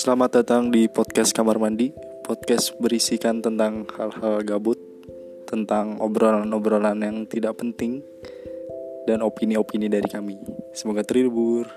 Selamat datang di podcast Kamar Mandi. Podcast berisikan tentang hal-hal gabut, tentang obrolan-obrolan yang tidak penting, dan opini-opini dari kami. Semoga terhibur.